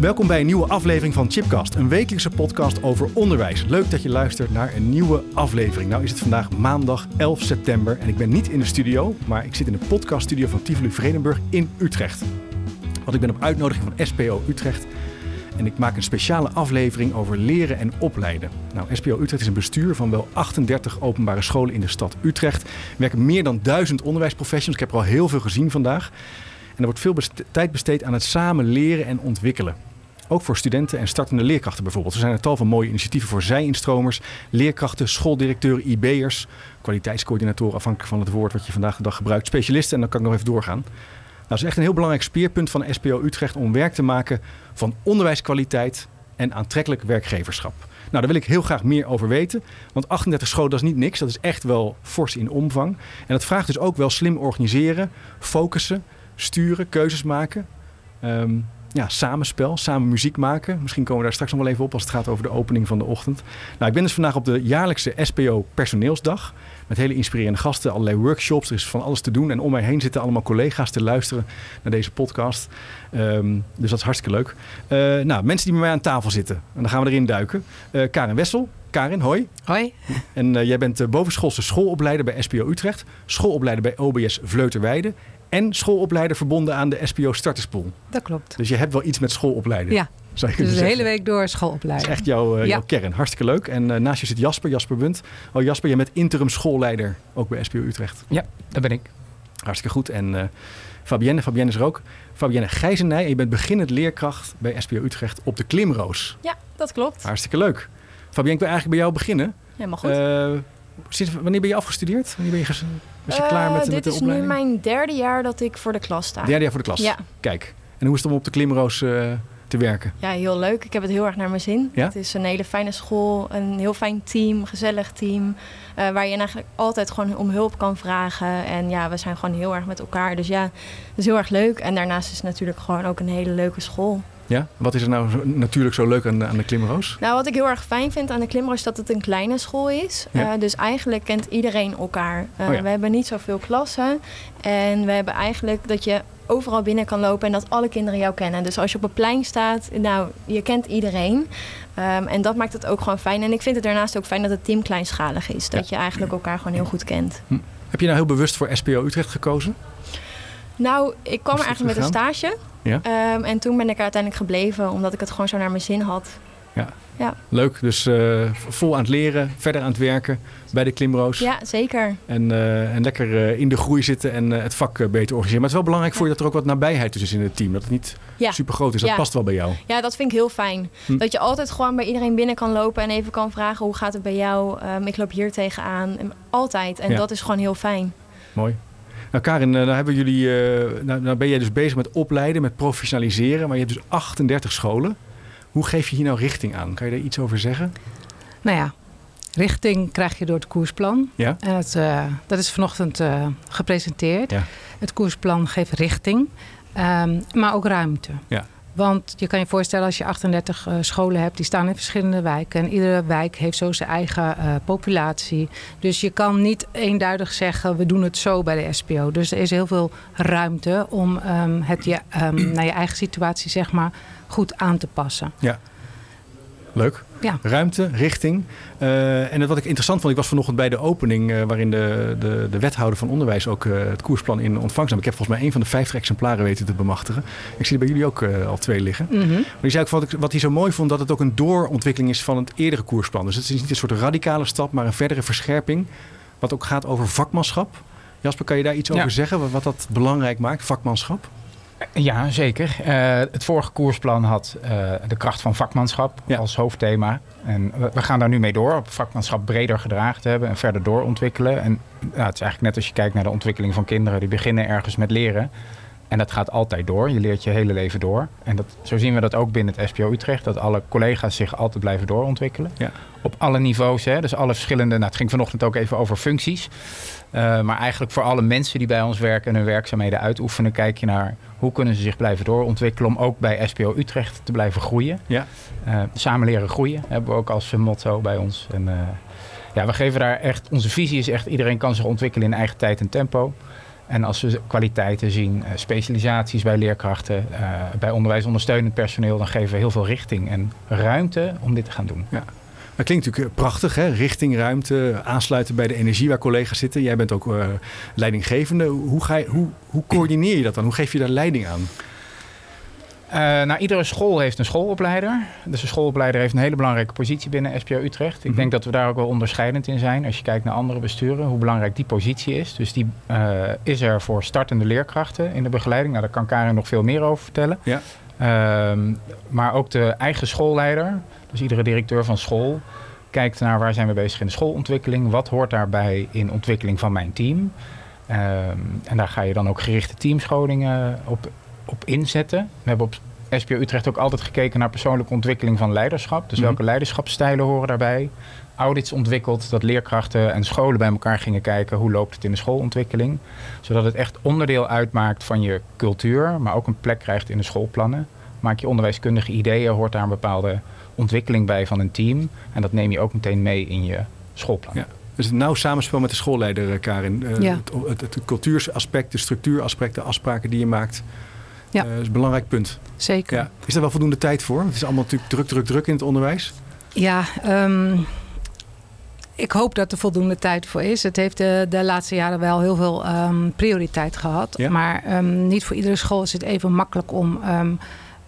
Welkom bij een nieuwe aflevering van Chipcast, een wekelijkse podcast over onderwijs. Leuk dat je luistert naar een nieuwe aflevering. Nou is het vandaag maandag 11 september en ik ben niet in de studio, maar ik zit in de podcaststudio van Tivoli Vredenburg in Utrecht. Want ik ben op uitnodiging van SPO Utrecht en ik maak een speciale aflevering over leren en opleiden. Nou, SPO Utrecht is een bestuur van wel 38 openbare scholen in de stad Utrecht. Er werken meer dan duizend onderwijsprofessionals. Ik heb er al heel veel gezien vandaag. En er wordt veel tijd besteed aan het samen leren en ontwikkelen. Ook voor studenten en startende leerkrachten bijvoorbeeld. Er zijn een tal van mooie initiatieven voor zij-instromers, leerkrachten, schooldirecteuren, IB'ers, kwaliteitscoördinatoren, afhankelijk van het woord wat je vandaag de dag gebruikt, specialisten en dan kan ik nog even doorgaan. Nou, dat is echt een heel belangrijk speerpunt van SPO Utrecht om werk te maken van onderwijskwaliteit en aantrekkelijk werkgeverschap. Nou, daar wil ik heel graag meer over weten. Want 38 scholen, dat is niet niks. Dat is echt wel fors in omvang. En dat vraagt dus ook wel slim organiseren, focussen, sturen, keuzes maken. Um, ja, samenspel, samen muziek maken. Misschien komen we daar straks nog wel even op als het gaat over de opening van de ochtend. Nou, ik ben dus vandaag op de jaarlijkse SPO Personeelsdag. Met hele inspirerende gasten, allerlei workshops. Er is van alles te doen. En om mij heen zitten allemaal collega's te luisteren naar deze podcast. Ehm, dus dat is hartstikke leuk. Uh, nou, mensen die bij mij aan tafel zitten. En dan gaan we erin duiken. Uh, Karin Wessel. Karin, hoi. Hoi. En uh, jij bent bovenschoolse schoolopleider bij SPO Utrecht. Schoolopleider bij OBS Vleuterweide en schoolopleider verbonden aan de SPO Starterspool. Dat klopt. Dus je hebt wel iets met schoolopleiden. Ja. Zou je dus de hele week door schoolopleiden. Dat is echt jouw, uh, jouw kern. Hartstikke leuk. En uh, naast je zit Jasper, Jasper Bunt. Oh Jasper, jij bent interim schoolleider ook bij SPO Utrecht. Ja, dat ben ik. Hartstikke goed. En uh, Fabienne, Fabienne is er ook. Fabienne Gijzenij, je bent beginnend leerkracht bij SPO Utrecht op de Klimroos. Ja, dat klopt. Hartstikke leuk. Fabienne, ik wil eigenlijk bij jou beginnen. Helemaal goed. Sinds, wanneer ben je afgestudeerd? Wanneer ben je, was je klaar met, met de opleiding? Dit is nu mijn derde jaar dat ik voor de klas sta. Derde jaar voor de klas? Ja. Kijk, en hoe is het om op de Klimroos uh, te werken? Ja, heel leuk. Ik heb het heel erg naar mijn zin. Ja? Het is een hele fijne school, een heel fijn team, gezellig team. Uh, waar je eigenlijk altijd gewoon om hulp kan vragen. En ja, we zijn gewoon heel erg met elkaar. Dus ja, het is heel erg leuk. En daarnaast is het natuurlijk gewoon ook een hele leuke school. Ja? Wat is er nou natuurlijk zo leuk aan, aan de Klimroos? Nou, wat ik heel erg fijn vind aan de Klimroos is dat het een kleine school is. Ja. Uh, dus eigenlijk kent iedereen elkaar. Uh, oh ja. We hebben niet zoveel klassen. En we hebben eigenlijk dat je overal binnen kan lopen en dat alle kinderen jou kennen. Dus als je op een plein staat, nou, je kent iedereen. Um, en dat maakt het ook gewoon fijn. En ik vind het daarnaast ook fijn dat het team kleinschalig is. Dat ja. je eigenlijk elkaar gewoon heel goed kent. Hm. Heb je nou heel bewust voor SPO Utrecht gekozen? Nou, ik kwam er eigenlijk met een stage. Ja? Um, en toen ben ik er uiteindelijk gebleven, omdat ik het gewoon zo naar mijn zin had. Ja. ja. Leuk, dus uh, vol aan het leren, verder aan het werken bij de Klimroos. Ja, zeker. En, uh, en lekker uh, in de groei zitten en het vak beter organiseren. Maar het is wel belangrijk voor je dat er ook wat nabijheid tussen is in het team. Dat het niet ja. super groot is. Dat past wel bij jou. Ja, dat vind ik heel fijn. Hm. Dat je altijd gewoon bij iedereen binnen kan lopen en even kan vragen hoe gaat het bij jou. Um, ik loop hier tegenaan. Altijd. En dat is gewoon heel fijn. Mooi. Nou Karin, nou hebben jullie, uh, nou, nou ben jij dus bezig met opleiden, met professionaliseren, maar je hebt dus 38 scholen. Hoe geef je hier nou richting aan? Kan je daar iets over zeggen? Nou ja, richting krijg je door het koersplan. Ja? En het, uh, dat is vanochtend uh, gepresenteerd. Ja. Het koersplan geeft richting, um, maar ook ruimte. Ja. Want je kan je voorstellen als je 38 uh, scholen hebt, die staan in verschillende wijken. En iedere wijk heeft zo zijn eigen uh, populatie. Dus je kan niet eenduidig zeggen, we doen het zo bij de SPO. Dus er is heel veel ruimte om um, het je, um, naar je eigen situatie zeg maar, goed aan te passen. Ja, leuk. Ja. Ruimte, richting. Uh, en wat ik interessant vond, ik was vanochtend bij de opening... Uh, waarin de, de, de wethouder van onderwijs ook uh, het koersplan in ontvangst nam. Ik heb volgens mij een van de vijftig exemplaren weten te bemachtigen. Ik zie er bij jullie ook al twee liggen. Mm -hmm. Maar die zei ook wat, ik, wat hij zo mooi vond... dat het ook een doorontwikkeling is van het eerdere koersplan. Dus het is niet een soort radicale stap, maar een verdere verscherping. Wat ook gaat over vakmanschap. Jasper, kan je daar iets ja. over zeggen? Wat dat belangrijk maakt, vakmanschap? Ja, zeker. Uh, het vorige koersplan had uh, de kracht van vakmanschap ja. als hoofdthema. En we, we, gaan daar nu mee door, op vakmanschap breder gedragen te hebben en verder doorontwikkelen. En nou, het is eigenlijk net als je kijkt naar de ontwikkeling van kinderen. Die beginnen ergens met leren. En dat gaat altijd door. Je leert je hele leven door. En dat, zo zien we dat ook binnen het SPO Utrecht. Dat alle collega's zich altijd blijven doorontwikkelen. Ja. Op alle niveaus. Hè, dus alle verschillende... Nou, het ging vanochtend ook even over functies. Uh, maar eigenlijk voor alle mensen die bij ons werken en hun werkzaamheden uitoefenen... kijk je naar hoe kunnen ze zich blijven doorontwikkelen... om ook bij SPO Utrecht te blijven groeien. Ja. Uh, samen leren groeien hebben we ook als motto bij ons. En uh, ja, we geven daar echt... Onze visie is echt... iedereen kan zich ontwikkelen in eigen tijd en tempo... En als we kwaliteiten zien, specialisaties bij leerkrachten, bij onderwijsondersteunend personeel, dan geven we heel veel richting en ruimte om dit te gaan doen. Ja. Dat klinkt natuurlijk prachtig, hè? richting, ruimte, aansluiten bij de energie waar collega's zitten. Jij bent ook leidinggevende. Hoe, ga je, hoe, hoe coördineer je dat dan? Hoe geef je daar leiding aan? Uh, nou, iedere school heeft een schoolopleider. Dus een schoolopleider heeft een hele belangrijke positie binnen SPO Utrecht. Ik mhm. denk dat we daar ook wel onderscheidend in zijn. Als je kijkt naar andere besturen, hoe belangrijk die positie is. Dus die uh, is er voor startende leerkrachten in de begeleiding. Nou, daar kan Karin nog veel meer over vertellen. Ja. Uh, maar ook de eigen schoolleider, dus iedere directeur van school, kijkt naar waar zijn we bezig in de schoolontwikkeling. Wat hoort daarbij in ontwikkeling van mijn team? Uh, en daar ga je dan ook gerichte teamscholingen op op inzetten. We hebben op SPO Utrecht ook altijd gekeken naar persoonlijke ontwikkeling van leiderschap. Dus mhm. welke leiderschapsstijlen horen daarbij? Audits ontwikkeld dat leerkrachten en scholen bij elkaar gingen kijken hoe loopt het in de schoolontwikkeling. Zodat het echt onderdeel uitmaakt van je cultuur, maar ook een plek krijgt in de schoolplannen. Maak je onderwijskundige ideeën, hoort daar een bepaalde ontwikkeling bij van een team. En dat neem je ook meteen mee in je schoolplan. Ja. Dus een nauw samenspel met de schoolleider, eh, Karin. Uh, ja. het, het, het cultuuraspect, de structuuraspect, de afspraken die je maakt. Ja. Uh, is een belangrijk punt. Zeker. Ja. Is er wel voldoende tijd voor? Het is allemaal natuurlijk druk, druk, druk in het onderwijs. Ja, um, ik hoop dat er voldoende tijd voor is. Het heeft de, de laatste jaren wel heel veel um, prioriteit gehad. Ja. Maar um, niet voor iedere school is het even makkelijk om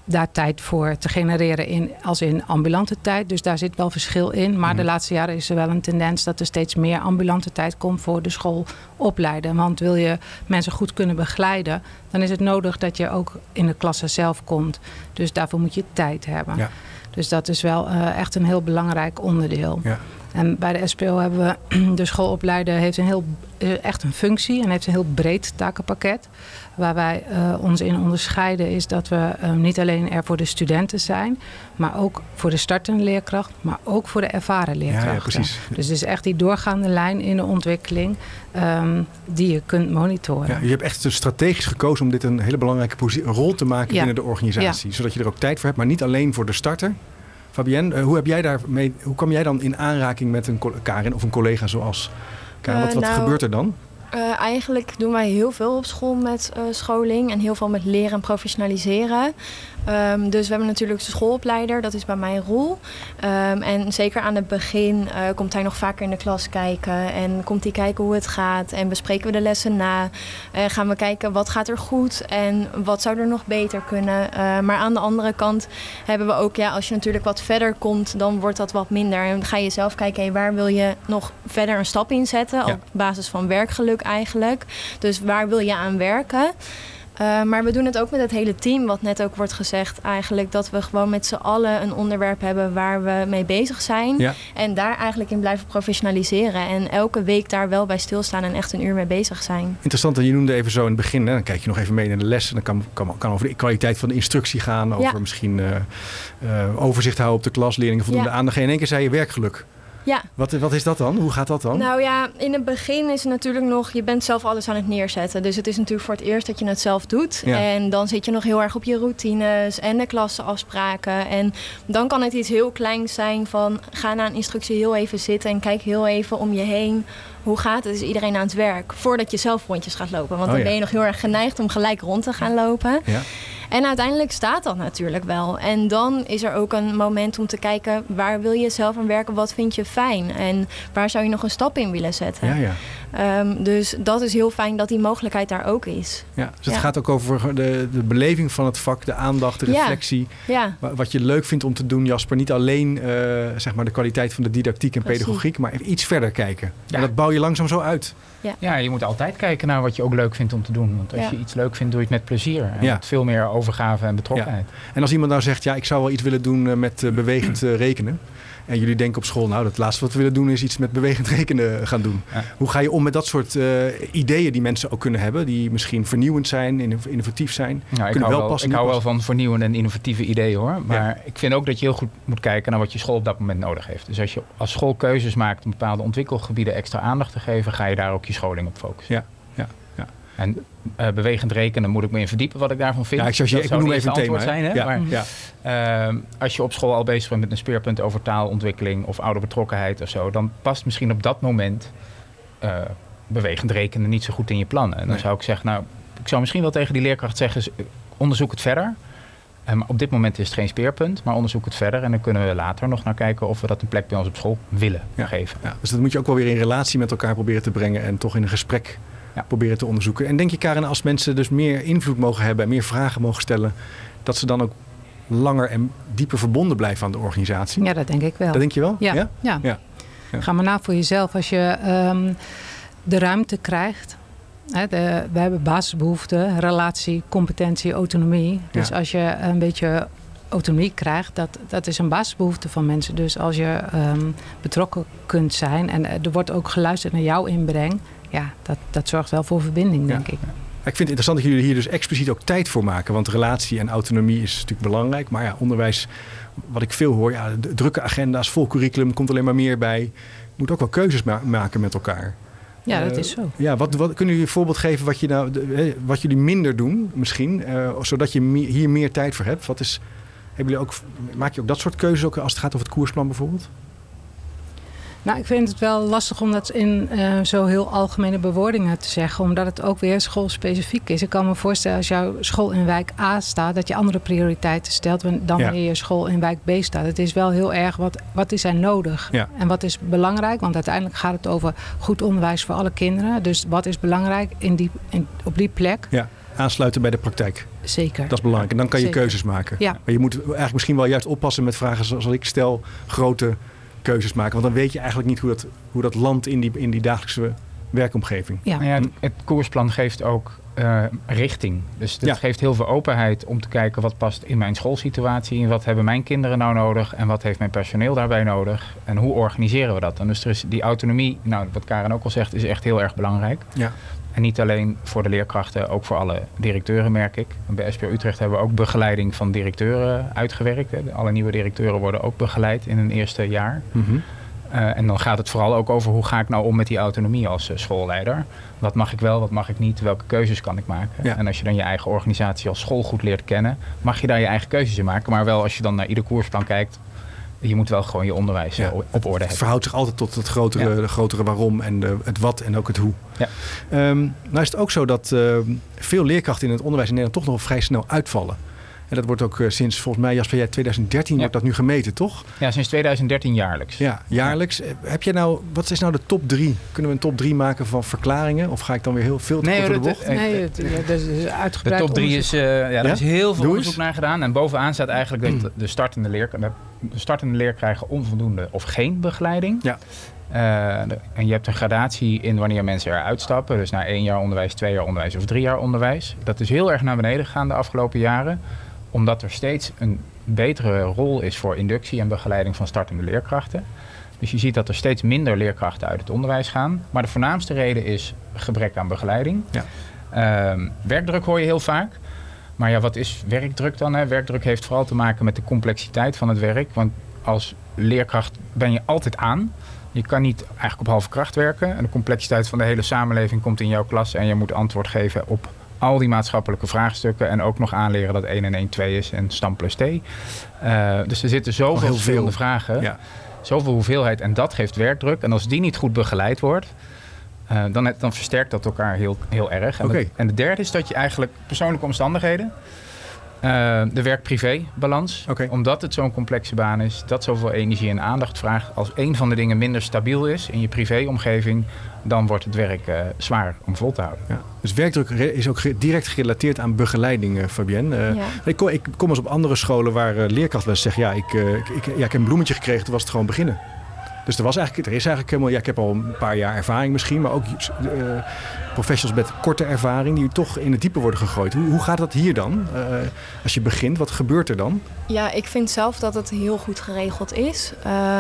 daar tijd voor te genereren in, als in ambulante tijd. Dus daar zit wel verschil in. Maar de mhm. laatste jaren is er wel een tendens dat er steeds meer ambulante tijd komt voor de schoolopleiden. Want wil je mensen goed kunnen begeleiden, dan is het nodig dat je ook in de klasse zelf komt. Dus daarvoor moet je tijd hebben. Ja. Dus dat is wel uh, echt een heel belangrijk onderdeel. Ja. En bij de SPO hebben we de schoolopleider heeft een heel, eh, echt een functie en heeft een heel breed takenpakket. Waar wij uh, ons in onderscheiden is dat we uh, niet alleen er voor de studenten zijn, maar ook voor de startende leerkracht, maar ook voor de ervaren leerkrachten. Ja, ja, precies. Dus het is echt die doorgaande lijn in de ontwikkeling um, die je kunt monitoren. Ja, je hebt echt strategisch gekozen om dit een hele belangrijke rol te maken binnen de organisatie. Zodat je er ook tijd voor hebt, maar niet alleen voor de starter, Fabienne, hoe, heb jij daarmee, hoe kwam jij dan in aanraking met een Karin of een collega zoals Karin? wat, wat nou, gebeurt er dan? Uh, eigenlijk doen wij heel veel op school met uh, scholing en heel veel met leren en professionaliseren. Um, dus we hebben natuurlijk de schoolopleider, dat is bij mij rol. Um, en zeker aan het begin uh, komt hij nog vaker in de klas kijken en komt hij kijken hoe het gaat en bespreken we de lessen na. Uh, gaan we kijken wat gaat er goed en wat zou er nog beter kunnen. Uh, maar aan de andere kant hebben we ook, ja, als je natuurlijk wat verder komt, dan wordt dat wat minder. En dan ga je zelf kijken, hey, waar wil je nog verder een stap in zetten? Op basis van werkgeluk eigenlijk. Dus waar wil je aan werken? Uh, maar we doen het ook met het hele team, wat net ook wordt gezegd. Eigenlijk dat we gewoon met z'n allen een onderwerp hebben waar we mee bezig zijn. Ja. En daar eigenlijk in blijven professionaliseren. En elke week daar wel bij stilstaan en echt een uur mee bezig zijn. Interessant, en je noemde even zo in het begin, hè, dan kijk je nog even mee naar de les. En dan kan, kan, kan over de kwaliteit van de instructie gaan. Over misschien uh, uh, overzicht houden op de klas, leerlingen voldoende ja. aandacht. En in één keer zei je werkgeluk. Ja. Wat, wat is dat dan? Hoe gaat dat dan? Nou ja, in het begin is het natuurlijk nog, je bent zelf alles aan het neerzetten. Dus het is natuurlijk voor het eerst dat je het zelf doet. En dan zit je nog heel erg op je routines en de klassenafspraken. En dan kan het iets heel kleins zijn van ga na een instructie heel even zitten en kijk heel even om je heen. Hoe gaat het? Is iedereen aan het werk? Voordat je zelf rondjes gaat lopen. Want oh dan ben je nog heel erg geneigd om gelijk rond te gaan lopen. Ja. En uiteindelijk staat dat natuurlijk wel. En dan is er ook een moment om te kijken waar wil je zelf aan werken, wat vind je fijn en waar zou je nog een stap in willen zetten. Ja, ja. Um, dus dat is heel fijn dat die mogelijkheid daar ook is. Ja, dus het gaat ook over de, de beleving van het vak, de aandacht, de reflectie. Ja. Wat je leuk vindt om te doen, Jasper. Niet alleen uh, zeg maar de kwaliteit van de didactiek en pedagogiek, maar iets verder kijken. En dat bouw je langzaam zo uit. Ja. ja, je moet altijd kijken naar wat je ook leuk vindt om te doen. Want als je iets leuk vindt, doe je het met plezier. En met veel meer overgave en betrokkenheid. En als iemand nou zegt, ja, ik zou wel iets willen doen eh, met uh, bewegend rekenen. En jullie denken op school, nou, het laatste wat we willen doen is iets met bewegend rekenen gaan doen. Hoe ga je om met dat soort uh, ideeën die mensen ook kunnen hebben, die misschien vernieuwend zijn, innovatief zijn? Nou, ik hou wel, passen, ik hou wel van vernieuwende en innovatieve ideeën hoor. Maar ik vind ook dat je heel goed moet kijken naar wat je school op dat moment nodig heeft. Dus als je als school keuzes maakt om bepaalde ontwikkelgebieden extra aandacht te geven, ga je daar ook je scholing op focussen. Ja. En uh, bewegend rekenen moet ik me in verdiepen wat ik daarvan vind. Ja, ik, zou je, ik noem even een thema. Zijn, hè? Ja. Maar, ja. Uh, als je op school al bezig bent met een speerpunt over taalontwikkeling of ouderbetrokkenheid of zo, dan past misschien op dat moment uh, bewegend rekenen niet zo goed in je plannen. En dan zou ik zeggen, nou, ik zou misschien wel tegen die leerkracht zeggen, onderzoek het verder. Um, op dit moment is het geen speerpunt, maar onderzoek het verder. En dan kunnen we later nog naar kijken of we dat een plek bij ons op school willen geven. Ja, dus dat moet je ook wel weer in relatie met elkaar proberen te brengen en toch in een gesprek proberen te onderzoeken. En denk je, Karen, als mensen dus meer invloed mogen hebben en meer vragen mogen stellen, dat ze dan ook langer en dieper verbonden blijven aan de organisatie? Ja, dat denk ik wel. Dat denk je wel? Ja. ja? ja. Ga maar na voor jezelf. Als je um, de ruimte krijgt we hebben basisbehoeften, relatie, competentie, autonomie. Dus als je een beetje autonomie krijgt, dat, dat is een basisbehoefte van mensen. Dus als je ehm, betrokken kunt zijn en er wordt ook geluisterd naar jouw inbreng, ja, dat, dat zorgt wel voor verbinding, denk ik. Ik vind het interessant dat jullie hier dus expliciet ook tijd voor maken. Want relatie en autonomie is natuurlijk belangrijk. Maar ja, onderwijs, wat ik veel hoor, ja, drukke agenda's, vol curriculum, komt alleen maar meer bij. Je moet ook wel keuzes maken met elkaar. Ja, dat is zo. Ja, wat, wat, kunnen jullie een voorbeeld geven wat, je nou, wat jullie minder doen misschien? Uh, zodat je hier meer tijd voor hebt. Wat is, hebben jullie ook, maak je ook dat soort keuzes ook als het gaat over het koersplan bijvoorbeeld? Nou, ik vind het wel lastig om dat in uh, zo heel algemene bewoordingen te zeggen, omdat het ook weer schoolspecifiek is. Ik kan me voorstellen als jouw school in wijk A staat, dat je andere prioriteiten stelt dan wanneer je school in wijk B staat. Het is wel heel erg wat, wat is er nodig en wat is belangrijk, want uiteindelijk gaat het over goed onderwijs voor alle kinderen. Dus wat is belangrijk in die, in, op die plek? Ja aansluiten bij de praktijk. Zeker. Dat is belangrijk. En dan kan je keuzes maken. Ja. Maar je moet eigenlijk misschien wel juist oppassen met vragen zoals ik stel. Grote keuzes maken. Want dan weet je eigenlijk niet hoe dat, hoe dat landt in die, in die dagelijkse werkomgeving. Ja. Nou ja het, het, koersplan geeft ook uh, richting. Dus het geeft heel veel openheid om te kijken wat past in mijn schoolsituatie. Wat hebben mijn kinderen nou nodig en wat heeft mijn personeel daarbij nodig? En hoe organiseren we dat? En dus er is die autonomie, nou, wat Karen ook al zegt, is echt heel erg belangrijk. Ja. En niet alleen voor de leerkrachten, ook voor alle directeuren merk ik. Bij SPO Utrecht hebben we ook begeleiding van directeuren uitgewerkt. Hè. Alle nieuwe directeuren worden ook begeleid in hun eerste jaar. Mhm. Eh, en dan gaat het vooral ook over hoe ga ik nou om met die autonomie als uh, schoolleider. Wat mag ik wel, wat mag ik niet, welke keuzes kan ik maken. En als je dan je eigen organisatie als school goed leert kennen, mag je daar je eigen keuzes in maken. Maar wel als je dan naar ieder koersplan kijkt, je moet wel gewoon je onderwijs eh, op orde hebben. Het verhoudt zich altijd tot het grotere, de grotere waarom en de, het wat en ook het hoe. Ja. Um, nou is het ook zo dat uh, veel leerkrachten in het onderwijs in Nederland toch nog vrij snel uitvallen. En dat wordt ook uh, sinds volgens mij, Jasper, jij 2013 wordt dat nu gemeten, toch? Ja, sinds 2013 jaarlijks. Ja, jaarlijks. Heb je nou, wat is nou de top drie? Kunnen we een top drie maken van verklaringen? Of ga ik dan weer heel veel te nee, de bocht? Nee, het, dat is uitgebreid De top drie is, uh, ja, er is heel veel onderzoek naar gedaan. En bovenaan staat eigenlijk dat de startende leer, de startende leer krijgen onvoldoende of geen begeleiding. Ja. Uh, en je hebt een gradatie in wanneer mensen eruit stappen. Dus na één jaar onderwijs, twee jaar onderwijs of drie jaar onderwijs. Dat is heel erg naar beneden gegaan de afgelopen jaren. Omdat er steeds een betere rol is voor inductie en begeleiding van startende leerkrachten. Dus je ziet dat er steeds minder leerkrachten uit het onderwijs gaan. Maar de voornaamste reden is gebrek aan begeleiding. Ja. Uh, werkdruk hoor je heel vaak. Maar ja, wat is werkdruk dan? Hè? Werkdruk heeft vooral te maken met de complexiteit van het werk. Want als leerkracht ben je altijd aan. Je kan niet eigenlijk op halve kracht werken. En de complexiteit van de hele samenleving komt in jouw klas. En je moet antwoord geven op al die maatschappelijke vraagstukken. En ook nog aanleren dat 1 en 1 2 is en stam plus T. Uh, dus er zitten zoveel verschillende vragen. Ja. Zoveel hoeveelheid. En dat geeft werkdruk. En als die niet goed begeleid wordt. Uh, dan, dan, versterkt dat elkaar heel, heel erg. En, okay. de, en de derde is dat je eigenlijk persoonlijke omstandigheden. Uh, de werk-privé-balans. Okay. Omdat het zo'n complexe baan is, dat zoveel energie en aandacht vraagt. Als een van de dingen minder stabiel is in je privéomgeving, dan wordt het werk uh, zwaar om vol te houden. Ja. Dus werkdruk is ook direct gerelateerd aan begeleiding, uh, Fabienne. Ja. Ik, kom, ik, kom eens op andere scholen waar leerkrachten wel zeggen: ja ik, ik, ja, ik heb een bloemetje gekregen, toen was het gewoon beginnen. Dus er, was eigenlijk, er is eigenlijk helemaal, ja, ik heb al een paar jaar ervaring misschien, maar ook uh, professionals met korte ervaring die toch in het diepe worden gegooid. Hoe, hoe gaat dat hier dan? Uh, als je begint, wat gebeurt er dan? Ja, ik vind zelf dat het heel goed geregeld is.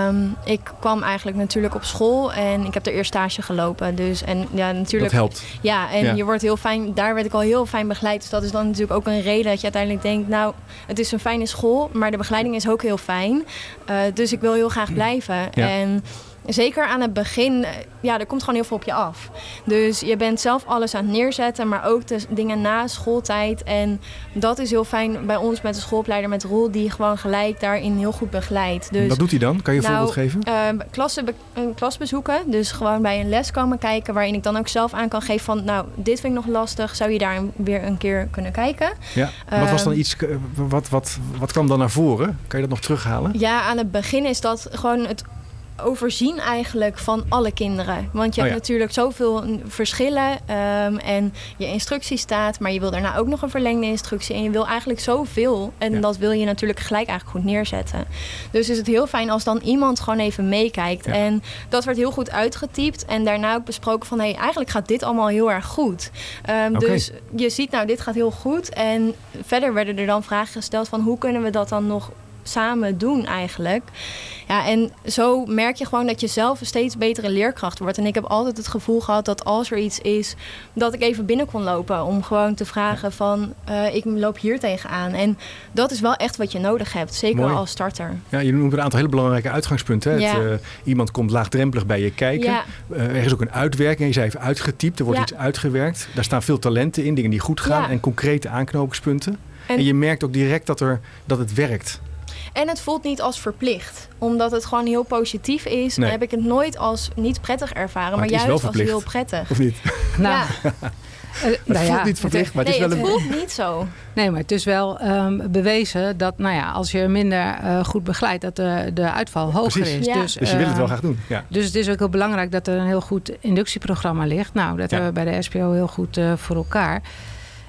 Um, ik kwam eigenlijk natuurlijk op school en ik heb er eerst stage gelopen. Dus, en ja, natuurlijk, dat helpt. Ja, en ja. je wordt heel fijn, daar werd ik al heel fijn begeleid. Dus dat is dan natuurlijk ook een reden dat je uiteindelijk denkt, nou, het is een fijne school, maar de begeleiding is ook heel fijn. Uh, dus ik wil heel graag blijven. Ja. En zeker aan het begin, ja, er komt gewoon heel veel op je af. Dus je bent zelf alles aan het neerzetten, maar ook de dingen na schooltijd. En dat is heel fijn bij ons met de schoolopleider met Roel, die gewoon gelijk daarin heel goed begeleidt. Dus, Wat doet hij dan? Kan je een nou, voorbeeld geven? Uh, klassen, een klas bezoeken, dus gewoon bij een les komen kijken, waarin ik dan ook zelf aan kan geven van, nou, dit vind ik nog lastig, zou je daar weer een keer kunnen kijken? Ja. wat was dan ehm, iets, wat, wat, wat kwam dan naar voren? Kan je dat nog terughalen? Ja, aan het begin is dat gewoon het overzien eigenlijk van alle kinderen. Want je oh hebt natuurlijk zoveel verschillen um, en je instructie staat, maar je wil daarna ook nog een verlengde instructie. En je wil eigenlijk zoveel en dat wil je natuurlijk gelijk eigenlijk goed neerzetten. Dus is het heel fijn als dan iemand gewoon even meekijkt. En dat werd heel goed uitgetypt en daarna ook besproken van hé, hey, eigenlijk gaat dit allemaal heel erg goed. Um, Dus je ziet nou, dit gaat heel goed. En verder werden er dan vragen gesteld van hoe kunnen we dat dan nog samen doen eigenlijk. Ja, en zo merk je gewoon dat je zelf een steeds betere leerkracht wordt. En ik heb altijd het gevoel gehad dat als er iets is, dat ik even binnen kon lopen. Om gewoon te vragen van, uh, ik loop hier tegenaan. En dat is wel echt wat je nodig hebt, zeker als starter. Ja, je noemt een aantal hele belangrijke uitgangspunten. Ja. Het, uh, iemand komt laagdrempelig bij je kijken. Ja. Uh, er is ook een uitwerking. Je zei even uitgetypt, er wordt iets uitgewerkt. Daar staan veel talenten in, dingen die goed gaan en concrete aanknopingspunten. En, en je merkt ook direct dat, er, dat het werkt. En het voelt niet als verplicht. Omdat het gewoon heel positief is, nee. heb ik het nooit als niet prettig ervaren. Maar, juist als heel prettig. Of niet? Nou. Uh, het nou voelt niet verplicht, maar het is wel het voelt niet zo. Nee, maar het is wel um, bewezen dat nou ja, als je minder uh, goed begeleidt, dat de, de uitval hoger Precies. is. Ja. Dus, dus je wil het wel ehm, graag doen. Ja. Dus het is ook heel belangrijk dat er een heel goed inductieprogramma ligt. Nou, dat hebben we bij de SPO heel goed uh, voor elkaar.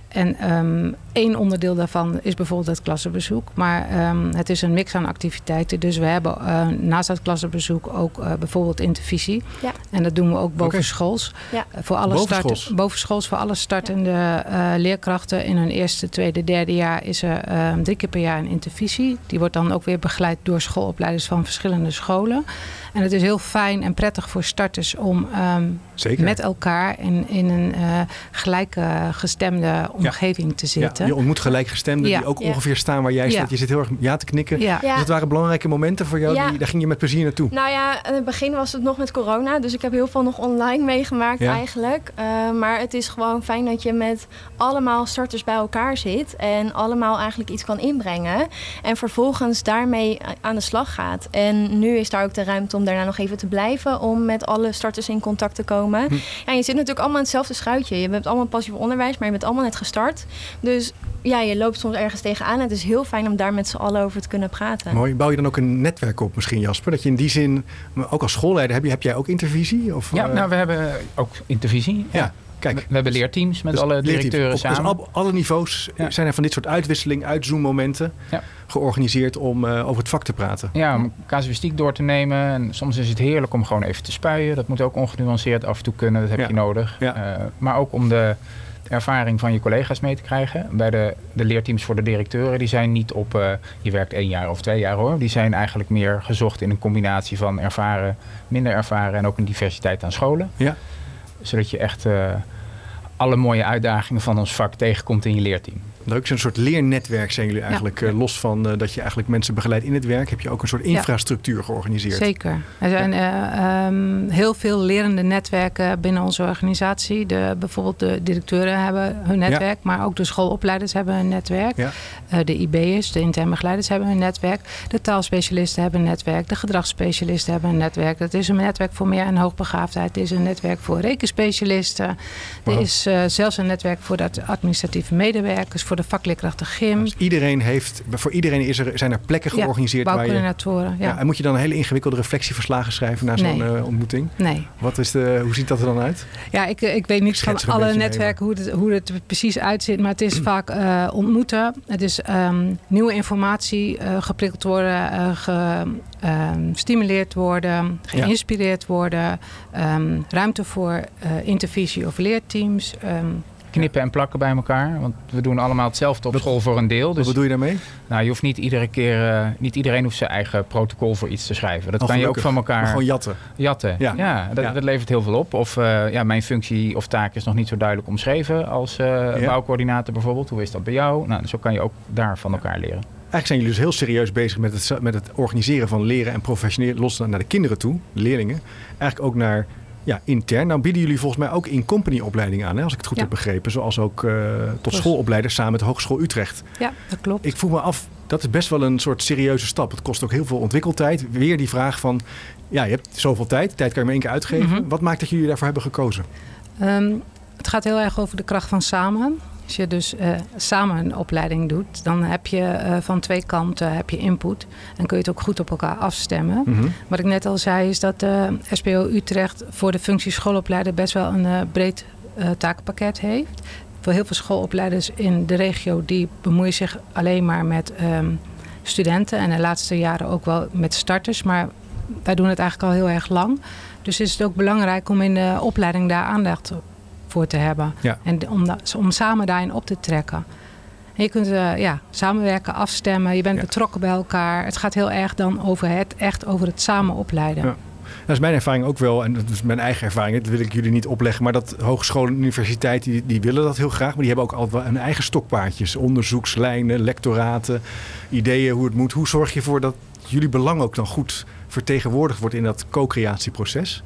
En um, één onderdeel daarvan is bijvoorbeeld het klassenbezoek. Maar um, het is een mix aan activiteiten. Dus we hebben uh, naast het klassenbezoek ook uh, bijvoorbeeld intervisie. Ja. En dat doen we ook bovenschools. Okay. Ja. Uh, voor alle bovenschools. Start, bovenschools voor alle startende leerkrachten. In hun eerste, tweede, derde jaar is er um, drie keer per jaar een intervisie. Die wordt dan ook weer begeleid door schoolopleiders van verschillende scholen. En het is heel fijn en prettig voor starters om um, met elkaar in, in een uh, gelijkgestemde omgeving ja. te zitten. Ja, je ontmoet gelijkgestemden ja. die ook ongeveer staan waar jij staat. Je zit heel erg ja te knikken. Dus het waren belangrijke momenten voor jou. Die, daar ging je met plezier naartoe. Nou ja, in het begin was het nog met corona. Dus ik heb heel veel nog online meegemaakt eigenlijk. Uh, maar het is gewoon fijn dat je met allemaal starters bij elkaar zit. En allemaal eigenlijk iets kan inbrengen. En vervolgens daarmee aan de slag gaat. En nu is daar ook de ruimte om daarna nog even te blijven. Om met alle starters in contact te komen. Hm. Ja, je zit natuurlijk allemaal in hetzelfde schuitje. Je bent allemaal passief onderwijs, maar je bent allemaal net gestart. Dus ja, je loopt soms ergens tegenaan. Het is heel fijn om daar met z'n allen over te kunnen praten. Mooi. Bouw je dan ook een netwerk op misschien, Jasper? Dat je in die zin, ook als schoolleider, heb, je, heb jij ook intervisie? Of, ja, uh... nou, we hebben ook intervisie. Ja. Kijk, we, hebben leerteams met dus alle directeuren op, samen. Dus op alle niveaus zijn er van dit soort uitwisseling, uitzoommomenten ja. georganiseerd om uh, over het vak te praten. Ja, om casuïstiek door te nemen. En soms is het heerlijk om gewoon even te spuien. Dat moet ook ongenuanceerd af en toe kunnen, dat heb je nodig. Uh, maar ook om de ervaring van je collega's mee te krijgen. Bij de, de leerteams voor de directeuren, die zijn niet op uh, je werkt één jaar of twee jaar hoor. Die zijn eigenlijk meer gezocht in een combinatie van ervaren, minder ervaren en ook een diversiteit aan scholen. Ja. Zodat je echt alle mooie uitdagingen van ons vak tegenkomt in je leerteam. Leuk, zo'n soort leernetwerk zijn jullie eigenlijk. Ja. Uh, los van uh, dat je eigenlijk mensen begeleidt in het werk, heb je ook een soort infrastructuur ja. georganiseerd. Zeker. Er zijn ja. uh, um, heel veel lerende netwerken binnen onze organisatie. De, bijvoorbeeld de directeuren hebben hun netwerk, maar ook de schoolopleiders hebben een netwerk. de IB'ers, de interne begeleiders, hebben een netwerk. De taalspecialisten hebben een netwerk. De gedragsspecialisten hebben een netwerk. Het is een netwerk voor meer en hoogbegaafdheid. Het is een netwerk voor rekenspecialisten. Wow. Er is zelfs een netwerk voor de administratieve medewerkers voor de vakleerkrachten gym. Dus iedereen heeft, voor iedereen is er, zijn er plekken georganiseerd ja, waar je... Ja. ja. En moet je dan een hele ingewikkelde reflectieverslagen schrijven na zo'n nee. uh, ontmoeting? Nee. Wat is de, hoe ziet dat er dan uit? Ja, ik, ik weet niet van alle netwerken hoe het, hoe het precies uitziet. Maar het is vaak uh, ontmoeten. Het is um, nieuwe informatie uh, geprikkeld worden, gestimuleerd worden, geïnspireerd worden. Um, ruimte voor intervisie of leerteams. Um, knippen en plakken bij elkaar. Want we doen allemaal hetzelfde op school voor een deel. Dus, wat bedoel je daarmee? Nou, je hoeft niet iedere keer, uh, niet iedereen hoeft zijn eigen protocol voor iets te schrijven. Dat oh, kan gelukkig. je ook van elkaar. Maar gewoon jatten. Jatten. Ja, ja, dat, ja. dat, levert heel veel op. Of uh, ja, mijn functie of taak is nog niet zo duidelijk omschreven als uh, ja. bouwcoördinator bijvoorbeeld. Hoe is dat bij jou? Nou, zo kan je ook daar van elkaar leren. Eigenlijk zijn jullie dus heel serieus bezig met het, met het organiseren van leren en professioneel los naar de kinderen toe, de leerlingen. Eigenlijk ook naar ja, intern. Nou bieden jullie volgens mij ook in-company opleiding aan, hè, als ik het goed heb begrepen. Zoals ook uh, tot schoolopleiders samen met de Hogeschool Utrecht. Ja, dat klopt. Ik voel me af, dat is best wel een soort serieuze stap. Het kost ook heel veel ontwikkeltijd. Weer die vraag van, ja, je hebt zoveel tijd. Tijd kan je maar één keer uitgeven. Mhm. Wat maakt dat jullie daarvoor hebben gekozen? Ehm, het gaat heel erg over de kracht van samen. Als je dus uh, samen een opleiding doet, dan heb je uh, van twee kanten heb je input. En kun je het ook goed op elkaar afstemmen. Mm -hmm. Wat ik net al zei, is dat de uh, SPO Utrecht voor de functie schoolopleider best wel een eh, breed takenpakket heeft. Voor heel veel schoolopleiders in de regio die bemoeien zich alleen maar met um, studenten. En de laatste jaren ook wel met starters. Maar wij doen het eigenlijk al heel erg lang. Dus is het ook belangrijk om in de opleiding daar aandacht voor te hebben. En om, om samen daarin op te trekken. En je kunt uh, ja, samenwerken, afstemmen. Je bent betrokken bij elkaar. Het gaat heel erg dan over het, echt over het samen opleiden. Ja. Dat is mijn ervaring ook wel, en dat is mijn eigen ervaring, dat wil ik jullie niet opleggen. Maar dat hogescholen en universiteiten, die, die willen dat heel graag. Maar die hebben ook altijd wel hun eigen stokpaardjes. Onderzoekslijnen, lectoraten, ideeën hoe het moet. Hoe zorg je ervoor dat jullie belang ook dan goed vertegenwoordigd wordt in dat co-creatieproces?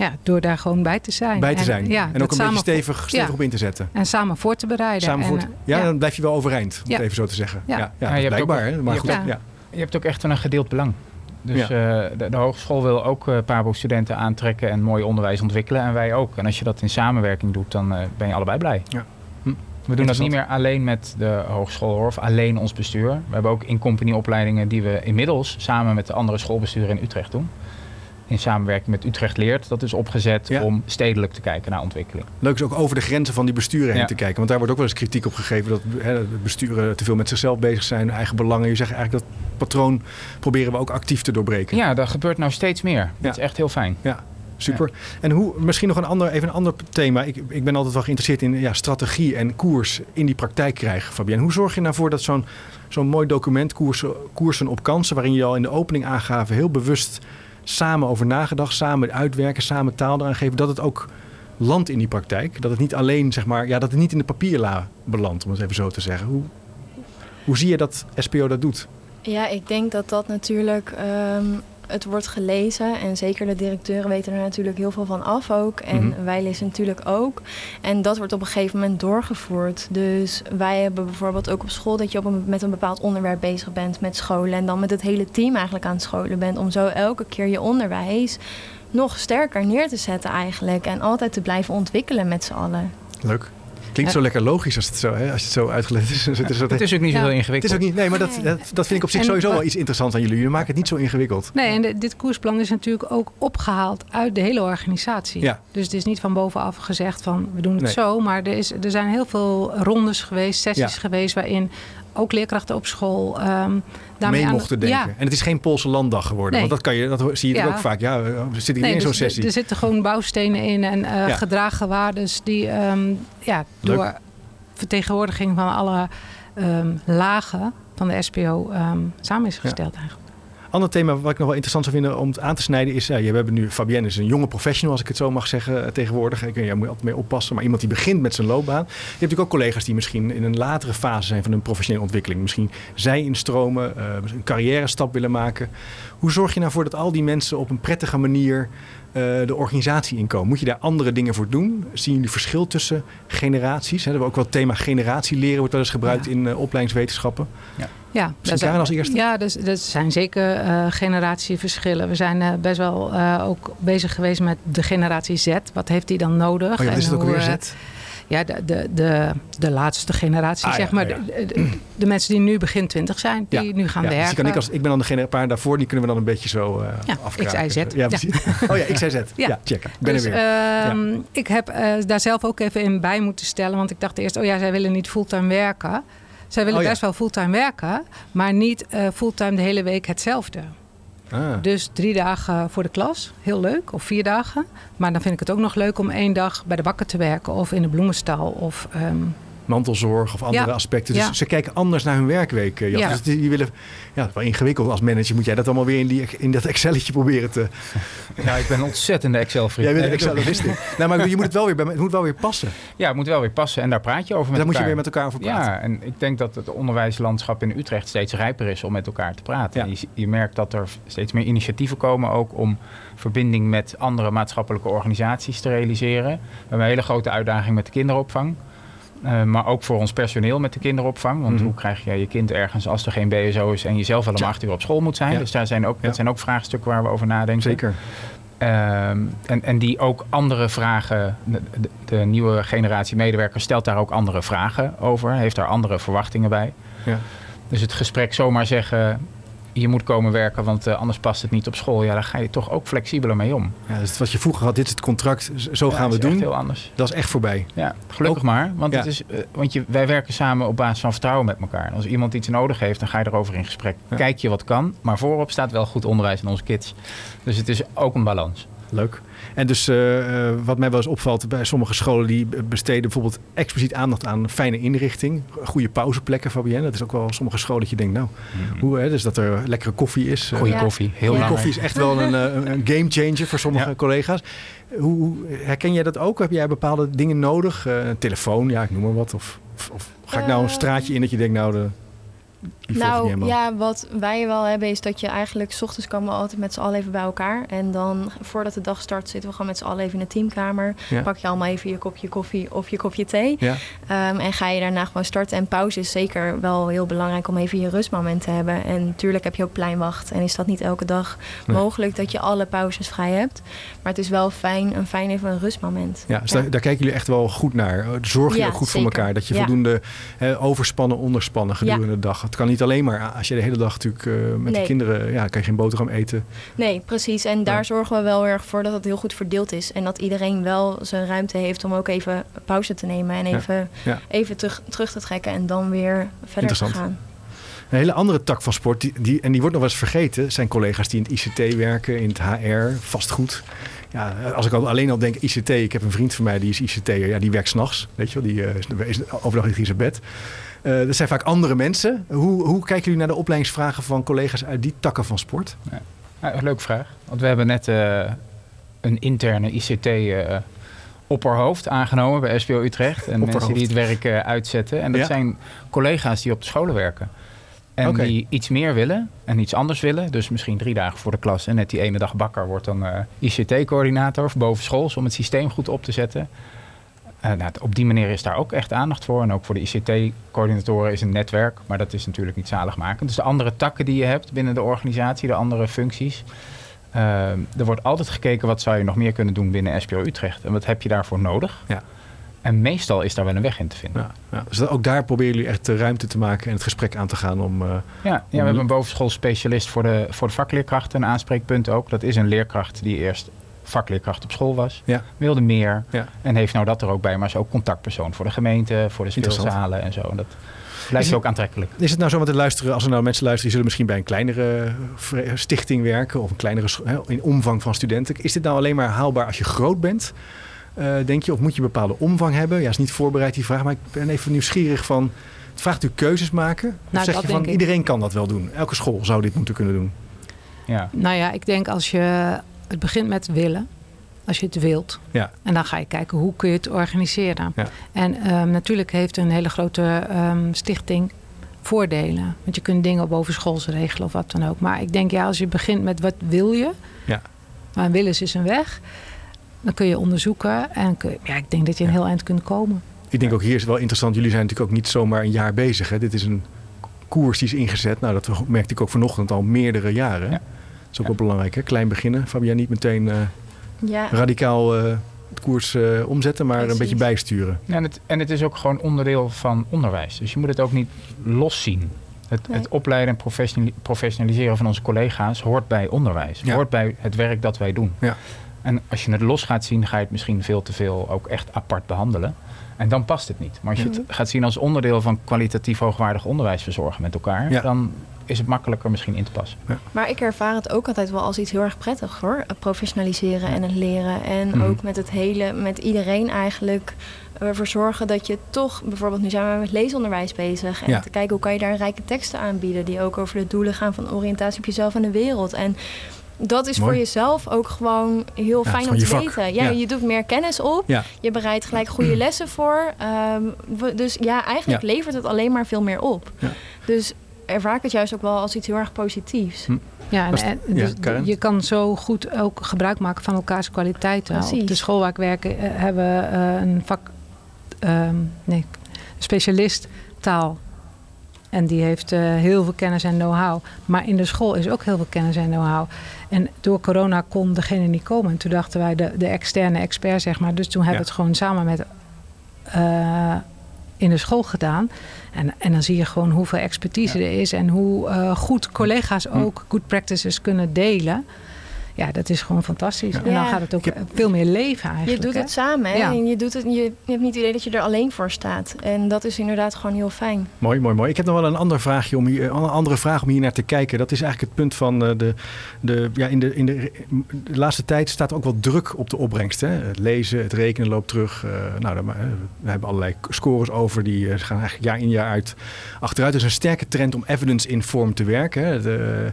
Ja, door daar gewoon bij te zijn. Bij te zijn. En, ja, en ook een beetje stevig, stevig op in te zetten. En samen voor te bereiden. Samen voor ja, dan blijf je wel overeind, om het even zo te zeggen. Ja, ja, ja blijkbaar. Ook, hè? Maar je, goed, hebt, ja. je hebt ook echt een gedeeld belang. Dus uh, de, de, hogeschool wil ook uh, PABO-studenten aantrekken en mooi onderwijs ontwikkelen. En wij ook. En als je dat in samenwerking doet, dan uh, ben je allebei blij. Ja. Hm. We doen dat niet meer alleen met de hogeschool of alleen ons bestuur. We hebben ook in-company opleidingen die we inmiddels samen met de andere schoolbesturen in Utrecht doen in samenwerking met Utrecht Leert. Dat is opgezet om stedelijk te kijken naar ontwikkeling. Leuk is ook over de grenzen van die besturen heen te kijken. Want daar wordt ook wel eens kritiek op gegeven dat hè, besturen te veel met zichzelf bezig zijn, eigen belangen. Je zegt eigenlijk dat patroon proberen we ook actief te doorbreken. Ja, dat gebeurt nou steeds meer. Dat is echt heel fijn. Ja. Super. En hoe, misschien nog een ander, even een ander thema. Ik, ik ben altijd wel geïnteresseerd in ja, strategie en koers in die praktijk krijgen, Fabienne. Hoe zorg je nou voor dat zo'n zo'n mooi document, koersen, koersen op kansen, waarin je al in de opening aangaven heel bewust samen over nagedacht, samen uitwerken, samen taal eraan geven, dat het ook landt in die praktijk. Dat het niet alleen, zeg maar, ja, dat het niet in de papierla belandt, om het even zo te zeggen. Hoe, hoe zie je dat SPO dat doet? Ja, ik denk dat dat natuurlijk ehm, het wordt gelezen en zeker de directeuren weten er natuurlijk heel veel van af ook. En mhm. wij lezen natuurlijk ook. En dat wordt op een gegeven moment doorgevoerd. Dus wij hebben bijvoorbeeld ook op school dat je op een, met een bepaald onderwerp bezig bent met scholen. En dan met het hele team eigenlijk aan het scholen bent. Om zo elke keer je onderwijs nog sterker neer te zetten eigenlijk. En altijd te blijven ontwikkelen met z'n allen. Leuk. Klinkt zo lekker logisch als het zo, hè, als het zo uitgelegd is. het, is, het is ook niet zo heel ingewikkeld. Het is ook niet, nee, maar dat, dat, dat vind ik op zich sowieso wel iets interessants aan jullie. Jullie maken het niet zo ingewikkeld. Nee, en dit koersplan is natuurlijk ook opgehaald uit de hele organisatie. Ja. Dus het is niet van bovenaf gezegd van we doen het zo. Maar er, is, er zijn heel veel rondes geweest, sessies geweest waarin ook leerkrachten op school um, daarmee mee mochten denken. En het is geen Poolse landdag geworden. Want dat, kan je, dat zie je ook vaak. Ja, we zitten hier in zo'n sessie. Er zitten gewoon bouwstenen in en uh, gedragen waardes die um, ja, door vertegenwoordiging van alle um, lagen van de SPO samen is gesteld eigenlijk. Ander thema wat ik nog wel interessant zou vinden om het aan te snijden is... Ja, we hebben nu Fabienne is een jonge professional, als ik het zo mag zeggen, eh, tegenwoordig. Ik, jij moet altijd mee oppassen, maar iemand die begint met zijn loopbaan. Je hebt natuurlijk ook collega's die misschien in een latere fase zijn van hun professionele ontwikkeling. Misschien zij instromen, uh, een carrière stap willen maken. Hoe zorg je nou voor dat al die mensen op een prettige manier uh, de organisatie inkomen? Moet je daar andere dingen voor doen? Zien jullie verschil tussen generaties? He, er ook wel het thema generatie leren wordt wel eens gebruikt in uh, opleidingswetenschappen. Ja. Ja, dat zijn, als eerste? Ja, dus, dat zijn zeker uh, generatieverschillen. We zijn uh, best wel uh, ook bezig geweest met de generatie Z. Wat heeft die dan nodig? Oh ja, is het ook weer Z? Ja, de, de, de, de laatste generatie, ah, zeg maar. Ja. De, de, mensen die nu begin twintig zijn, die nu gaan dus werken. Dus kan ik, als, ik ben dan degene, een paar daarvoor, die kunnen we dan een beetje zo uh, ja, afkraken. Ja, precies. Oh ja, ja. check. Ik ben dus, er weer. Uh, ik heb uh, daar zelf ook even in bij moeten stellen. Want ik dacht eerst, oh ja, zij willen niet fulltime werken. Zij willen oh, best wel fulltime werken, maar niet uh, fulltime de hele week hetzelfde. Ah. Dus drie dagen voor de klas, heel leuk, of vier dagen. Maar dan vind ik het ook nog leuk om één dag bij de bakker te werken, of in de bloemenstal, of um, mantelzorg of andere aspecten. Dus ze kijken anders naar hun werkweek. Ja. Dus die willen, ja, wel ingewikkeld als manager. Moet jij dat allemaal weer in, die, in dat Excelletje proberen te... Ja, ik ben een ontzettende Excel-vriend. Jij bent Excel, dat nou, maar je moet het wel weer, het moet wel weer passen. Ja, het moet wel weer passen en daar praat je over met daar elkaar. moet je weer met elkaar over praten. Ja, en ik denk dat het onderwijslandschap in Utrecht steeds rijper is om met elkaar te praten. Je, je merkt dat er steeds meer initiatieven komen ook om verbinding met andere maatschappelijke organisaties te realiseren. We hebben een hele grote uitdaging met de kinderopvang. Uh, maar ook voor ons personeel met de kinderopvang. Want mhm. hoe krijg je je kind ergens als er geen BSO is en je zelf wel om acht uur op school moet zijn? Dus daar zijn ook, dat zijn ook vraagstukken waar we over nadenken. Zeker. Ehm, en, en die ook andere vragen, de, de, nieuwe generatie medewerkers stelt daar ook andere vragen over, heeft daar andere verwachtingen bij. Ja. Dus het gesprek zomaar zeggen, je moet komen werken, want uh, anders past het niet op school. Ja, daar ga je toch ook flexibeler mee om. Ja, dus wat je vroeger had, dit is het contract, zo gaan we doen. heel anders. Dat is echt voorbij. Ja, gelukkig maar. Want, het is, uh, want je, wij werken samen op basis van vertrouwen met elkaar. als iemand iets nodig heeft, dan ga je erover in gesprek. Kijk je wat kan, maar voorop staat wel goed onderwijs in onze kids. Dus het is ook een balans. Leuk. En dus uh, wat mij wel eens opvalt bij sommige scholen die besteden bijvoorbeeld expliciet aandacht aan fijne inrichting, goede pauzeplekken, Fabienne. Dat is ook wel sommige scholen dat je denkt, nou, mhm. hoe, hè, dus dat er lekkere koffie is. Eh, goede koffie, heel Goede koffie is echt wel een, een game changer voor sommige collega's. Hoe, herken jij dat ook? Heb jij bepaalde dingen nodig? een telefoon, ja, ik noem maar wat. Of, of, of ga ik nou een straatje in dat je denkt, nou, de, nou ja, wat wij wel hebben is dat je eigenlijk... s ochtends komen we altijd met z'n allen even bij elkaar. En dan voordat de dag start zitten we gewoon met z'n allen even in de teamkamer. Pak je allemaal even je kopje koffie of je kopje thee. Ja. Ehm, en ga je daarna gewoon starten. En pauze is zeker wel heel belangrijk om even je rustmoment te hebben. En natuurlijk heb je ook pleinwacht. En is dat niet elke dag mogelijk dat je alle pauzes vrij hebt. Maar het is wel fijn, een fijn even een rustmoment. Ja, dus Daar, daar, kijken jullie echt wel goed naar. Zorg je ook goed voor elkaar. Dat je voldoende overspannen, onderspannen gedurende de dag het kan niet alleen maar als je de hele dag natuurlijk uh, met de kinderen, ja, kan je geen boterham eten. Nee, precies. En daar zorgen we wel erg voor dat het heel goed verdeeld is. En dat iedereen wel zijn ruimte heeft om ook even pauze te nemen en even, even terug, terug te trekken en dan weer verder te gaan. Een hele andere tak van sport, die, die, en die wordt nog wel eens vergeten, zijn collega's die in het ICT werken, in het HR, vastgoed. Ja, als ik al, alleen al denk ICT, ik heb een vriend van mij die is ICT'er, ja, die werkt s'nachts, weet je wel, die uh, is overdag in zijn bed. Uh, dat zijn vaak andere mensen. Hoe, hoe kijken jullie naar de opleidingsvragen van collega's uit die takken van sport? Ja. Leuke vraag. Want we hebben net uh, een interne ICT uh, eh, opperhoofd aangenomen bij SBO Utrecht. En mensen die het werk uitzetten. En dat zijn collega's die op de scholen werken. En die iets meer willen en iets anders willen. Dus misschien drie dagen voor de klas en net die ene dag bakker wordt dan ICT-coördinator boven schools om het systeem goed op te zetten. Uh, nou, op die manier is daar ook echt aandacht voor. En ook voor de ICT-coördinatoren is een netwerk. Maar dat is natuurlijk niet zaligmakend. Dus de andere takken die je hebt binnen de organisatie, de andere functies. Uh, er wordt altijd gekeken wat zou je nog meer kunnen doen binnen SPO Utrecht. En wat heb je daarvoor nodig? Ja. En meestal is daar wel een weg in te vinden. Ja, ja. Dus ook daar proberen jullie echt ruimte te maken en het gesprek aan te gaan om... Uh, ja, ja, we hebben een bovenschoolspecialist voor de, voor de vakleerkrachten, een aanspreekpunt ook. Dat is een leerkracht die eerst vakleerkracht op school was. Ja. Wilde meer. Ja. En heeft nou dat er ook bij, maar is ook contactpersoon voor de gemeente, voor de speelzalen en zo. En dat lijkt ook aantrekkelijk. Is het nou zo met te luisteren, als er nou mensen luisteren, die zullen misschien bij een kleinere eh, stichting werken of een kleinere in omvang van studenten. Is dit nou alleen maar haalbaar als je groot bent? Uh, denk je, of moet je een bepaalde omvang hebben? Ja, is niet voorbereid die vraag, maar ik ben even nieuwsgierig van. Het vraagt u keuzes maken? Nou, of zeg je van iedereen kan dat wel doen? Elke school zou dit moeten kunnen doen? Ja. Nou ja, ik denk als je het begint met willen. Als je het wilt. Ja. En dan ga je kijken hoe kun je het organiseren. Ja. En um, natuurlijk heeft een hele grote um, stichting voordelen. Want je kunt dingen boven schools regelen of wat dan ook. Maar ik denk ja, als je begint met wat wil je. Ja. Maar willen is een weg. Dan kun je onderzoeken. En kun, ja, ik denk dat je een heel eind kunt komen. Ik denk ook hier is het wel interessant. Jullie zijn natuurlijk ook niet zomaar een jaar bezig. Hè? Dit is een koers die is ingezet. Nou, dat merkte ik ook vanochtend al meerdere jaren. Ja is ook wel belangrijk, hè? Klein beginnen. Fabian, niet meteen uh, ja. radicaal uh, het koers uh, omzetten, maar een beetje bijsturen. Ja, en, het, en het is ook gewoon onderdeel van onderwijs. Dus je moet het ook niet los zien. Het, het opleiden en professionaliseren van onze collega's hoort bij onderwijs. Ja. Hoort bij het werk dat wij doen. Ja. En als je het los gaat zien, ga je het misschien veel te veel ook echt apart behandelen. En dan past het niet. Maar als je het gaat zien als onderdeel van kwalitatief hoogwaardig onderwijs verzorgen met elkaar, dan is het makkelijker misschien in te passen. Ja. Maar ik ervaar het ook altijd wel als iets heel erg prettig hoor. Het professionaliseren en het leren. En mhm. ook met het hele, met iedereen eigenlijk ervoor zorgen dat je toch, bijvoorbeeld nu zijn we met leesonderwijs bezig. En te kijken hoe kan je daar rijke teksten aanbieden die ook over de doelen gaan van oriëntatie op jezelf en de wereld. En dat is voor jezelf ook gewoon heel fijn om te weten. Ja, Je doet meer kennis op. Je bereidt gelijk goede lessen voor. Ehm, dus ja, eigenlijk levert het alleen maar veel meer op. Dus ervaar ik het juist ook wel als iets heel erg positiefs. Hm. Ja, en, dus je kan zo goed ook gebruik maken van elkaars kwaliteiten. Op de school waar ik werk eh, hebben we uh, een vak, uh, nee, specialist taal. En die heeft uh, heel veel kennis en know-how. Maar in de school is ook heel veel kennis en know-how. En door corona kon degene niet komen. En toen dachten wij de, de externe expert, zeg maar. Dus toen hebben we het gewoon samen met in de school gedaan. En, en dan zie je gewoon hoeveel expertise er is en hoe uh, goed collega's hm. ook good practices kunnen delen. Ja, dat is gewoon fantastisch. En dan gaat het ook veel meer leven eigenlijk. Je doet het samen hè? En je, doet het, je, je hebt niet het idee dat je er alleen voor staat. En dat is inderdaad gewoon heel fijn. Mooi, mooi, mooi. Ik heb nog wel een ander vraagje om hier, een andere vraag om hier naar te kijken. Dat is eigenlijk het punt van eh, de, de, ja, in, de, in de, de laatste tijd staat ook wel druk op de opbrengst. Hè? Het lezen, het rekenen loopt terug. Uh, nou, we hebben allerlei scores over die gaan eigenlijk jaar in jaar uit achteruit. Er is een sterke trend om evidence-informed te werken. Hè? De,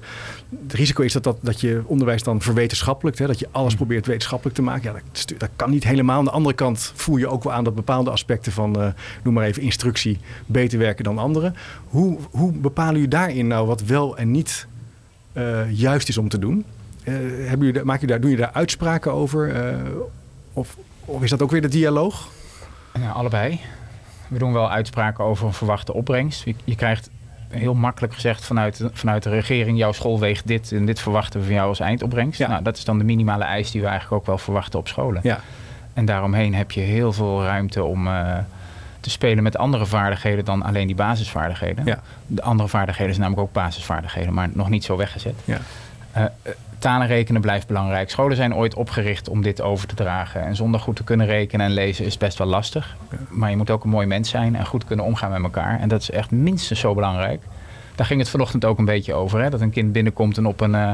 het risico is dat, dat, dat je onderwijs dan verwetenschappelijk, hè, dat je alles hmm. probeert wetenschappelijk te maken. Ja, dat, dat, kan niet helemaal. Aan de andere kant voel je ook wel aan dat bepaalde aspecten van, uh, noem maar even, instructie beter werken dan anderen. Hoe, hoe bepalen jullie daarin nou wat wel en niet uh, juist is om te doen? Uh, hebben jullie, maak je daar, doen je daar uitspraken over? of, of is dat ook weer de dialoog? Ja, allebei. We doen wel uitspraken over een verwachte opbrengst. Je, je krijgt heel makkelijk gezegd vanuit, vanuit de regering: jouw school weegt dit en dit verwachten we van jou als eindopbrengst. Ja. Nou, dat is dan de minimale eis die we eigenlijk ook wel verwachten op scholen. Ja. En daaromheen heb je heel veel ruimte om uh, te spelen met andere vaardigheden dan alleen die basisvaardigheden. Ja. De andere vaardigheden zijn namelijk ook basisvaardigheden, maar nog niet zo weggezet. Ja. Uh, talen rekenen blijft belangrijk. Scholen zijn ooit opgericht om dit over te dragen. En zonder goed te kunnen rekenen en lezen is best wel lastig. Maar je moet ook een mooi mens zijn en goed kunnen omgaan met elkaar. En dat is echt minstens zo belangrijk. Daar ging het vanochtend ook een beetje over. Hè? Dat een kind binnenkomt en op een... Uh,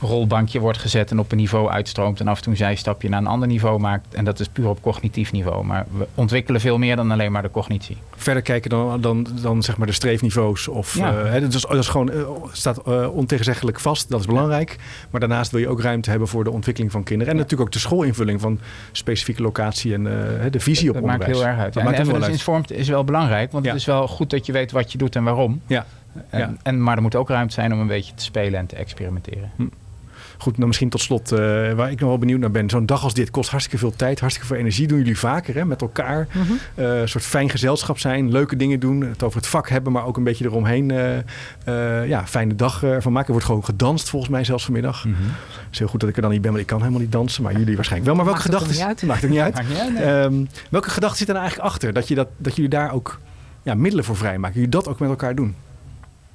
rolbankje wordt gezet en op een niveau uitstroomt en af en toe een zijstapje naar een ander niveau maakt. En dat is puur op cognitief niveau. Maar we ontwikkelen veel meer dan alleen maar de cognitie. Verder kijken dan, dan, dan zeg maar de streefniveaus. Of, ja. uh, dat, is, dat is gewoon, uh, staat uh, ontegenzeggelijk vast. Dat is belangrijk. Maar daarnaast wil je ook ruimte hebben voor de ontwikkeling van kinderen. En natuurlijk ook de schoolinvulling van specifieke locatie en de visie op dat onderwijs. Dat maakt heel erg uit. Dat en evidence-informed is wel belangrijk. Want het is wel goed dat je weet wat je doet en waarom. Ja. En, en, maar er moet ook ruimte zijn om een beetje te spelen en te experimenteren. Hm. Goed, nou misschien tot slot, uh, waar ik nog wel benieuwd naar ben. Zo'n dag als dit kost hartstikke veel tijd, hartstikke veel energie. Doen jullie vaker hè, met elkaar. Mhm. Eh, een soort fijn gezelschap zijn, leuke dingen doen. Het over het vak hebben, maar ook een beetje eromheen. Uh, ja, fijne dag van maken. Er wordt gewoon gedanst volgens mij zelfs vanmiddag. Mm Het is heel goed dat ik er dan niet ben, want ik kan helemaal niet dansen. Maar jullie waarschijnlijk wel. Maar welke gedachten... Maakt het niet uit. Maakt niet uit. Ehm, welke gedachten zitten er eigenlijk achter? Dat, je dat, dat jullie daar ook ja, middelen voor vrijmaken. Jullie dat ook met elkaar doen?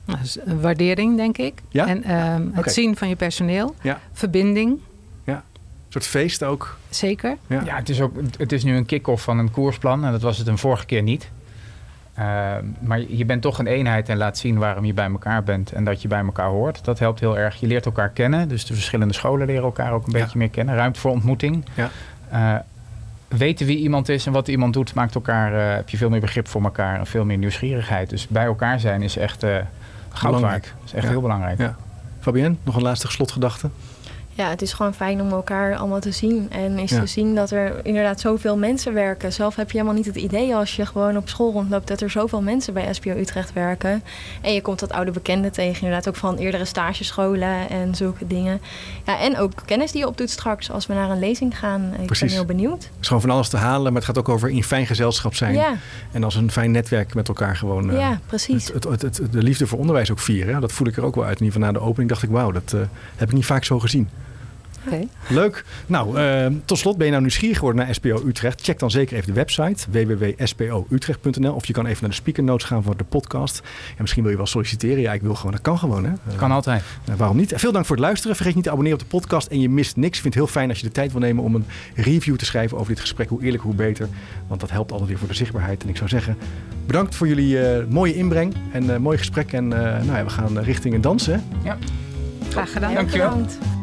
Dus een waardering, denk ik. Ja? En ehm, het zien van je personeel. Ja. Verbinding. Ja. Een soort feest ook. Zeker. Ja, ja het, is ook, het is nu een kick-off van een koersplan. En dat was het een vorige keer niet. Ehm, maar je bent toch een eenheid en laat zien waarom je bij elkaar bent en dat je bij elkaar hoort. Dat helpt heel erg. Je leert elkaar kennen. Dus de verschillende scholen leren elkaar ook een beetje meer kennen. Ruimte voor ontmoeting. Ja. Uh, weten wie iemand is en wat iemand doet, maakt elkaar, uh, heb je veel meer begrip voor elkaar en veel meer nieuwsgierigheid. Dus bij elkaar zijn is echt uh, goud waard. Dat is echt heel belangrijk. Fabienne, nog een laatste slotgedachte? Ja, het is gewoon fijn om elkaar allemaal te zien. En is te zien dat er inderdaad zoveel mensen werken. Zelf heb je helemaal niet het idee als je gewoon op school rondloopt dat er zoveel mensen bij SPO Utrecht werken. En je komt dat oude bekenden tegen, inderdaad ook van eerdere stagescholen en zulke dingen. Ja, en ook kennis die je opdoet straks als we naar een lezing gaan. Ik ben heel benieuwd. Het is gewoon van alles te halen, maar het gaat ook over in fijn gezelschap zijn. Ja. En als een fijn netwerk met elkaar gewoon. ja, eh, precies. Het, het, het, de liefde voor onderwijs ook vieren. Dat voel ik er ook wel uit. In ieder geval na de opening dacht ik, wauw, dat uh, heb ik niet vaak zo gezien. Okay. Leuk. Nou, uh, tot slot ben je nou nieuwsgierig geworden naar SPO Utrecht. Check dan zeker even de website www.spoutrecht.nl of je kan even naar de speaker notes gaan voor de podcast. En misschien wil je wel solliciteren. Ja, ik wil gewoon. Dat kan gewoon, hè? Kan altijd. waarom niet? Veel dank voor het luisteren. Vergeet niet te abonneren op de podcast en je mist niks. Ik vind het heel fijn als je de tijd wil nemen om een review te schrijven over dit gesprek. Hoe eerlijk, hoe beter. Want dat helpt altijd weer voor de zichtbaarheid. En ik zou zeggen, bedankt voor jullie mooie inbreng en mooi gesprek. En nou ja, we gaan richting een dansen. Ja. Graag gedaan. Dankjewel. Bedankt.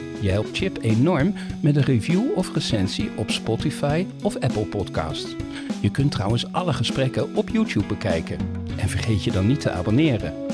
Je helpt Chip enorm met een review of recensie op Spotify of Apple Podcast. Je kunt trouwens alle gesprekken op YouTube bekijken. En vergeet je dan niet te abonneren.